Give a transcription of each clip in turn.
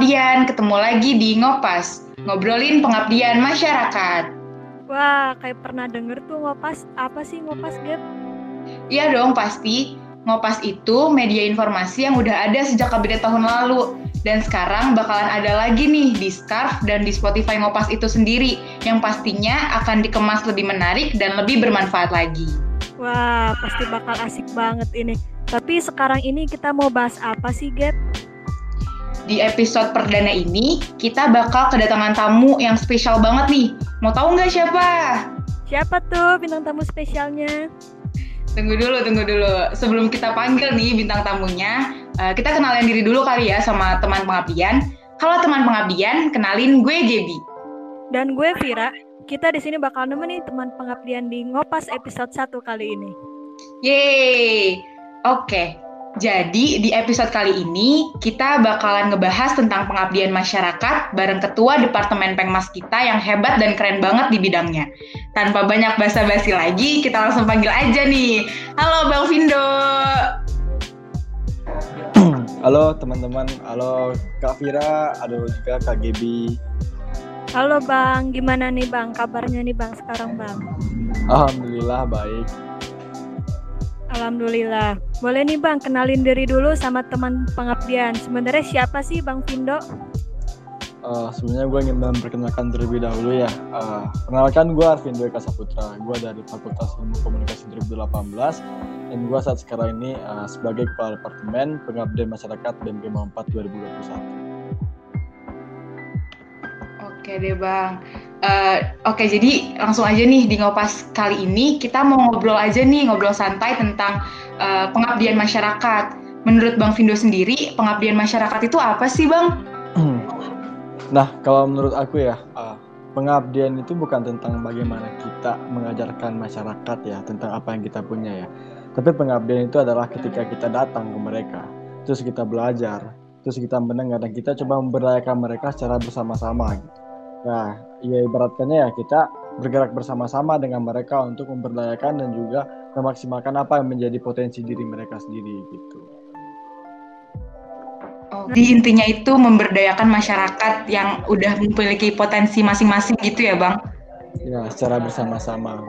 pengabdian, ketemu lagi di Ngopas, ngobrolin pengabdian masyarakat. Wah, kayak pernah denger tuh Ngopas, apa sih Ngopas, Gap? Iya dong, pasti. Ngopas itu media informasi yang udah ada sejak kabinet tahun lalu. Dan sekarang bakalan ada lagi nih di Scarf dan di Spotify Ngopas itu sendiri, yang pastinya akan dikemas lebih menarik dan lebih bermanfaat lagi. Wah, pasti bakal asik banget ini. Tapi sekarang ini kita mau bahas apa sih, Gap? Di episode perdana ini, kita bakal kedatangan tamu yang spesial banget nih. Mau tahu nggak siapa? Siapa tuh bintang tamu spesialnya? Tunggu dulu, tunggu dulu. Sebelum kita panggil nih bintang tamunya, uh, kita kenalin diri dulu kali ya sama teman pengabdian. Halo teman pengabdian, kenalin gue Gebi. Dan gue Vira. Kita di sini bakal nemenin teman pengabdian di Ngopas episode 1 kali ini. Yeay! Oke, jadi di episode kali ini kita bakalan ngebahas tentang pengabdian masyarakat bareng ketua Departemen Pengmas kita yang hebat dan keren banget di bidangnya. Tanpa banyak basa-basi lagi, kita langsung panggil aja nih. Halo Bang Vindo. Halo teman-teman, halo Kak Vira, halo juga Kak Gebi. Halo Bang, gimana nih Bang kabarnya nih Bang sekarang Bang? Alhamdulillah baik. Alhamdulillah. Boleh nih Bang, kenalin diri dulu sama teman pengabdian. Sebenarnya siapa sih Bang Vindo? Uh, sebenarnya gue ingin memperkenalkan terlebih dahulu ya. Uh, kenalkan gue Arvindo Eka Saputra. Gue dari Fakultas Ilmu Komunikasi 2018 dan gue saat sekarang ini uh, sebagai Kepala Departemen Pengabdian Masyarakat BMG 4 2021. Oke deh bang. Uh, Oke jadi langsung aja nih di ngopas kali ini kita mau ngobrol aja nih ngobrol santai tentang uh, pengabdian masyarakat. Menurut Bang Vindo sendiri pengabdian masyarakat itu apa sih bang? Nah kalau menurut aku ya uh, pengabdian itu bukan tentang bagaimana kita mengajarkan masyarakat ya tentang apa yang kita punya ya. Tapi pengabdian itu adalah ketika kita datang ke mereka, terus kita belajar, terus kita mendengar dan kita coba memberdayakan mereka secara bersama-sama gitu. Nah, ya ibaratkannya ya kita bergerak bersama-sama dengan mereka untuk memberdayakan dan juga memaksimalkan apa yang menjadi potensi diri mereka sendiri gitu. Oh, di intinya itu memberdayakan masyarakat yang udah memiliki potensi masing-masing gitu ya, Bang? Ya, secara bersama-sama.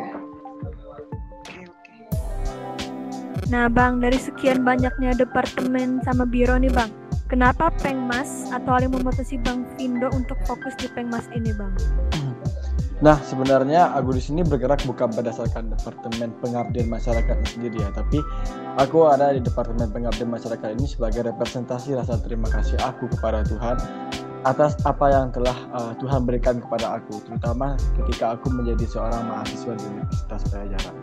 Nah, Bang, dari sekian banyaknya departemen sama biro nih, Bang, Kenapa Pengmas atau yang memutuskan Bang Vindo untuk fokus di Pengmas ini, Bang? Nah, sebenarnya aku di sini bergerak bukan berdasarkan Departemen Pengabdian Masyarakat sendiri ya, tapi aku ada di Departemen Pengabdian Masyarakat ini sebagai representasi rasa terima kasih aku kepada Tuhan atas apa yang telah uh, Tuhan berikan kepada aku, terutama ketika aku menjadi seorang mahasiswa di Universitas Pajajaran.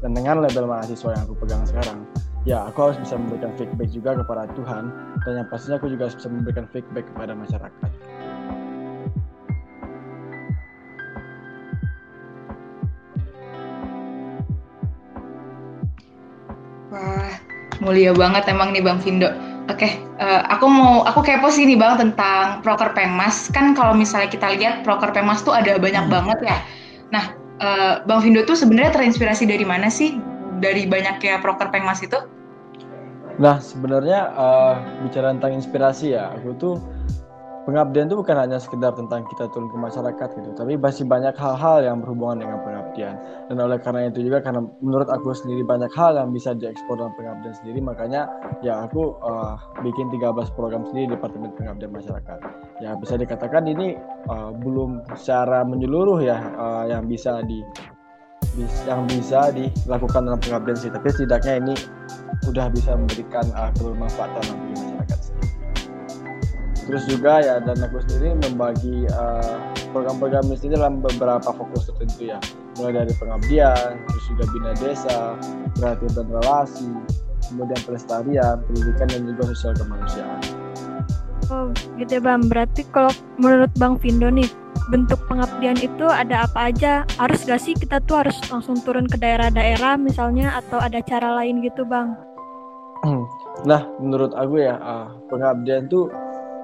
Dan dengan label mahasiswa yang aku pegang sekarang, ya aku harus bisa memberikan feedback juga kepada Tuhan dan yang pastinya aku juga harus bisa memberikan feedback kepada masyarakat. Wah, mulia banget emang nih Bang Vindo. Oke, okay, uh, eh, aku mau aku kepo sih nih Bang tentang proker Pengmas. Kan kalau misalnya kita lihat proker Pengmas tuh ada banyak hmm. banget ya. Nah, uh, Bang Vindo tuh sebenarnya terinspirasi dari mana sih? Dari banyaknya proker Pengmas itu? Nah, sebenarnya uh, bicara tentang inspirasi ya, aku tuh pengabdian itu bukan hanya sekedar tentang kita turun ke masyarakat gitu, tapi masih banyak hal-hal yang berhubungan dengan pengabdian. Dan oleh karena itu juga karena menurut aku sendiri banyak hal yang bisa diekspor dalam pengabdian sendiri, makanya ya aku uh, bikin 13 program sendiri di Departemen Pengabdian Masyarakat. Ya bisa dikatakan ini uh, belum secara menyeluruh ya uh, yang bisa di yang bisa dilakukan dalam pengabdian sih, tapi setidaknya ini udah bisa memberikan uh, kebermanfaatan bagi masyarakat sendiri. Terus juga ya dan aku sendiri membagi uh, program-program ini dalam beberapa fokus tertentu ya, mulai dari pengabdian, terus juga bina desa, kreatif dan relasi, kemudian pelestarian, pendidikan dan juga sosial kemanusiaan. Oh gitu ya Bang, berarti kalau menurut Bang Vindo nih, bentuk pengabdian itu ada apa aja? Harus gak sih kita tuh harus langsung turun ke daerah-daerah misalnya atau ada cara lain gitu Bang? Nah, menurut aku ya, uh, pengabdian tuh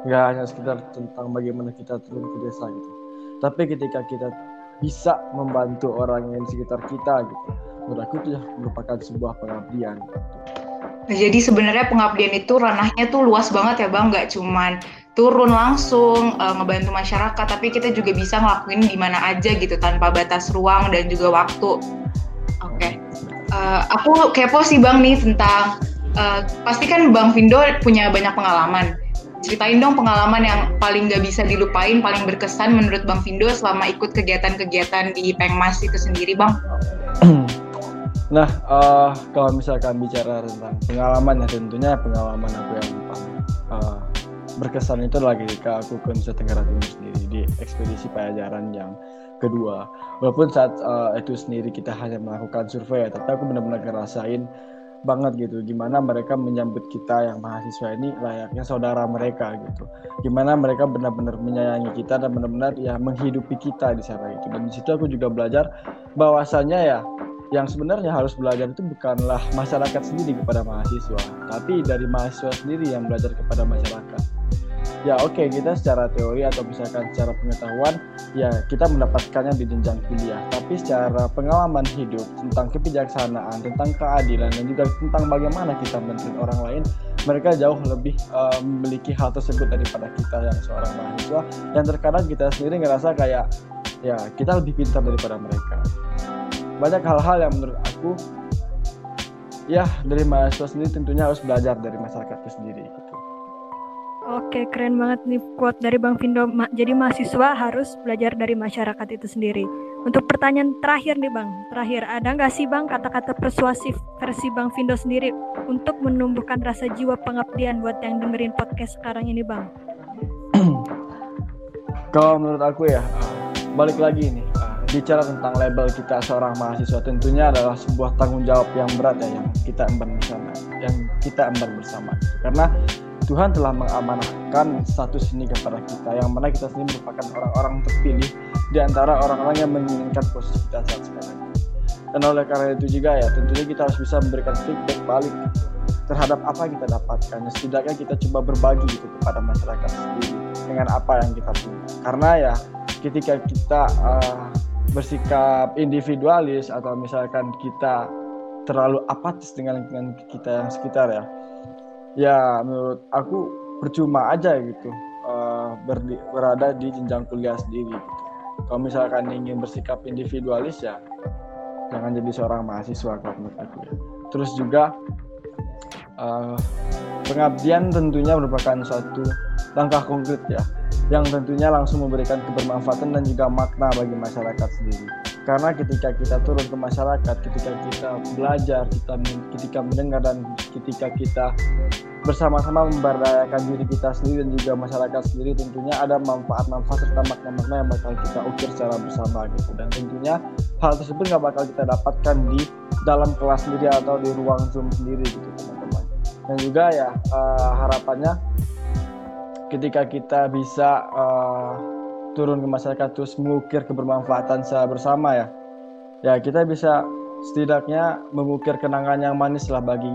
nggak hanya sekedar tentang bagaimana kita turun ke desa gitu. Tapi ketika kita bisa membantu orang yang di sekitar kita gitu, menurut aku itu ya merupakan sebuah pengabdian. Gitu. Nah, jadi sebenarnya pengabdian itu ranahnya tuh luas banget ya bang, nggak cuman turun langsung uh, ngebantu masyarakat, tapi kita juga bisa ngelakuin di mana aja gitu tanpa batas ruang dan juga waktu. Oke, okay. uh, aku kepo sih bang nih tentang uh, pasti kan bang Vindo punya banyak pengalaman. Ceritain dong pengalaman yang paling gak bisa dilupain, paling berkesan menurut Bang Vindo selama ikut kegiatan-kegiatan di Pengmas itu sendiri, Bang. Nah, uh, kalau misalkan bicara tentang pengalaman ya tentunya pengalaman aku yang berkesan itu lagi ketika aku ke Nusa Tenggara Timur sendiri di ekspedisi pajajaran yang kedua. Walaupun saat uh, itu sendiri kita hanya melakukan survei ya, tapi aku benar-benar ngerasain banget gitu gimana mereka menyambut kita yang mahasiswa ini layaknya saudara mereka gitu. Gimana mereka benar-benar menyayangi kita dan benar-benar ya menghidupi kita di sana itu dan di situ aku juga belajar bahwasanya ya yang sebenarnya harus belajar itu bukanlah masyarakat sendiri kepada mahasiswa tapi dari mahasiswa sendiri yang belajar kepada masyarakat ya oke okay, kita secara teori atau misalkan secara pengetahuan ya kita mendapatkannya di jenjang kuliah. Tapi secara pengalaman hidup tentang kebijaksanaan tentang keadilan dan juga tentang bagaimana kita mencintai orang lain mereka jauh lebih uh, memiliki hal tersebut daripada kita yang seorang mahasiswa. Yang terkadang kita sendiri ngerasa kayak ya kita lebih pintar daripada mereka. Banyak hal-hal yang menurut aku ya dari mahasiswa sendiri tentunya harus belajar dari masyarakat itu sendiri gitu. Oke, keren banget nih quote dari Bang Vindo. Jadi mahasiswa harus belajar dari masyarakat itu sendiri. Untuk pertanyaan terakhir nih Bang, terakhir ada nggak sih Bang kata-kata persuasif versi Bang Vindo sendiri untuk menumbuhkan rasa jiwa pengabdian buat yang dengerin podcast sekarang ini Bang? Kalau menurut aku ya, balik lagi nih, bicara tentang label kita seorang mahasiswa tentunya adalah sebuah tanggung jawab yang berat ya yang kita emban bersama, yang kita emban bersama. Karena Tuhan telah mengamanahkan status ini kepada kita yang mana kita sendiri merupakan orang-orang terpilih di antara orang-orang yang menginginkan posisi kita saat sekarang. Dan oleh karena itu juga ya tentunya kita harus bisa memberikan feedback balik terhadap apa yang kita dapatkan. Setidaknya kita coba berbagi gitu kepada masyarakat sendiri dengan apa yang kita punya. Karena ya ketika kita uh, bersikap individualis atau misalkan kita terlalu apatis dengan lingkungan kita yang sekitar ya ya menurut aku percuma aja gitu uh, berdi, berada di jenjang kuliah sendiri gitu. Kalau misalkan ingin bersikap individualis ya jangan jadi seorang mahasiswa kalau menurut aku ya. Terus juga uh, pengabdian tentunya merupakan suatu langkah konkret ya yang tentunya langsung memberikan kebermanfaatan dan juga makna bagi masyarakat sendiri karena ketika kita turun ke masyarakat ketika kita belajar kita ketika mendengar dan ketika kita bersama-sama memberdayakan diri kita sendiri dan juga masyarakat sendiri tentunya ada manfaat-manfaat serta makna-makna yang bakal kita ukir secara bersama gitu. Dan tentunya hal tersebut nggak bakal kita dapatkan di dalam kelas sendiri atau di ruang zoom sendiri gitu teman-teman. Dan juga ya uh, harapannya ketika kita bisa uh, turun ke masyarakat terus mengukir kebermanfaatan secara bersama ya ya kita bisa setidaknya mengukir kenangan yang manis lah bagi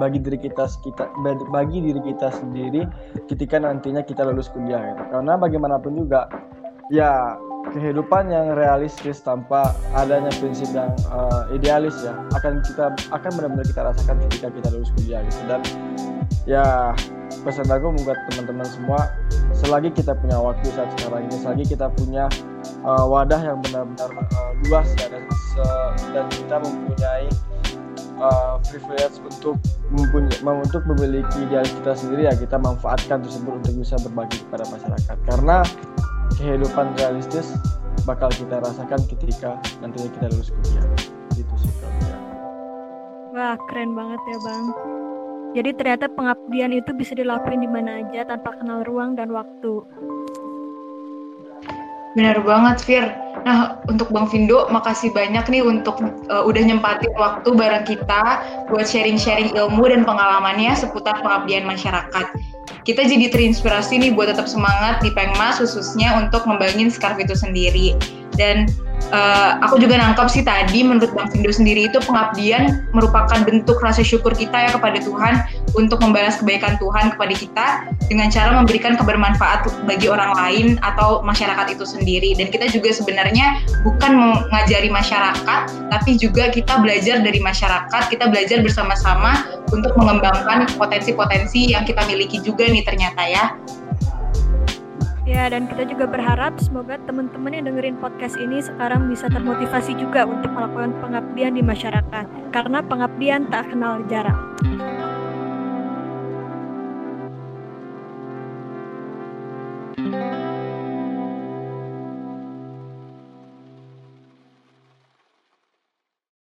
bagi diri kita kita bagi diri kita sendiri ketika nantinya kita lulus kuliah gitu. karena bagaimanapun juga ya kehidupan yang realistis tanpa adanya prinsip yang uh, idealis ya akan kita akan benar-benar kita rasakan ketika kita lulus kuliah gitu dan ya pesan aku membuat teman-teman semua selagi kita punya waktu saat sekarang ini selagi kita punya uh, wadah yang benar-benar uh, luas ya dan se dan kita mempunyai uh, privilege untuk mempunyai untuk memiliki ideal kita sendiri ya kita manfaatkan tersebut untuk bisa berbagi kepada masyarakat. Karena kehidupan realistis bakal kita rasakan ketika nantinya kita lulus kuliah. Gitu sih kalau Wah keren banget ya bang. Jadi ternyata pengabdian itu bisa dilakuin di mana aja tanpa kenal ruang dan waktu. Benar banget, Fir. Nah, untuk Bang Vindo, makasih banyak nih untuk uh, udah nyempatin waktu bareng kita buat sharing-sharing ilmu dan pengalamannya seputar pengabdian masyarakat. Kita jadi terinspirasi nih buat tetap semangat di Pengmas khususnya untuk membangun Scarf itu sendiri. Dan uh, aku juga nangkap sih tadi menurut Bang Findo sendiri itu pengabdian merupakan bentuk rasa syukur kita ya kepada Tuhan untuk membalas kebaikan Tuhan kepada kita dengan cara memberikan kebermanfaat bagi orang lain atau masyarakat itu sendiri. Dan kita juga sebenarnya bukan mengajari masyarakat tapi juga kita belajar dari masyarakat kita belajar bersama-sama untuk mengembangkan potensi-potensi yang kita miliki juga nih ternyata ya Ya, dan kita juga berharap semoga teman-teman yang dengerin podcast ini sekarang bisa termotivasi juga untuk melakukan pengabdian di masyarakat. Karena pengabdian tak kenal jarak.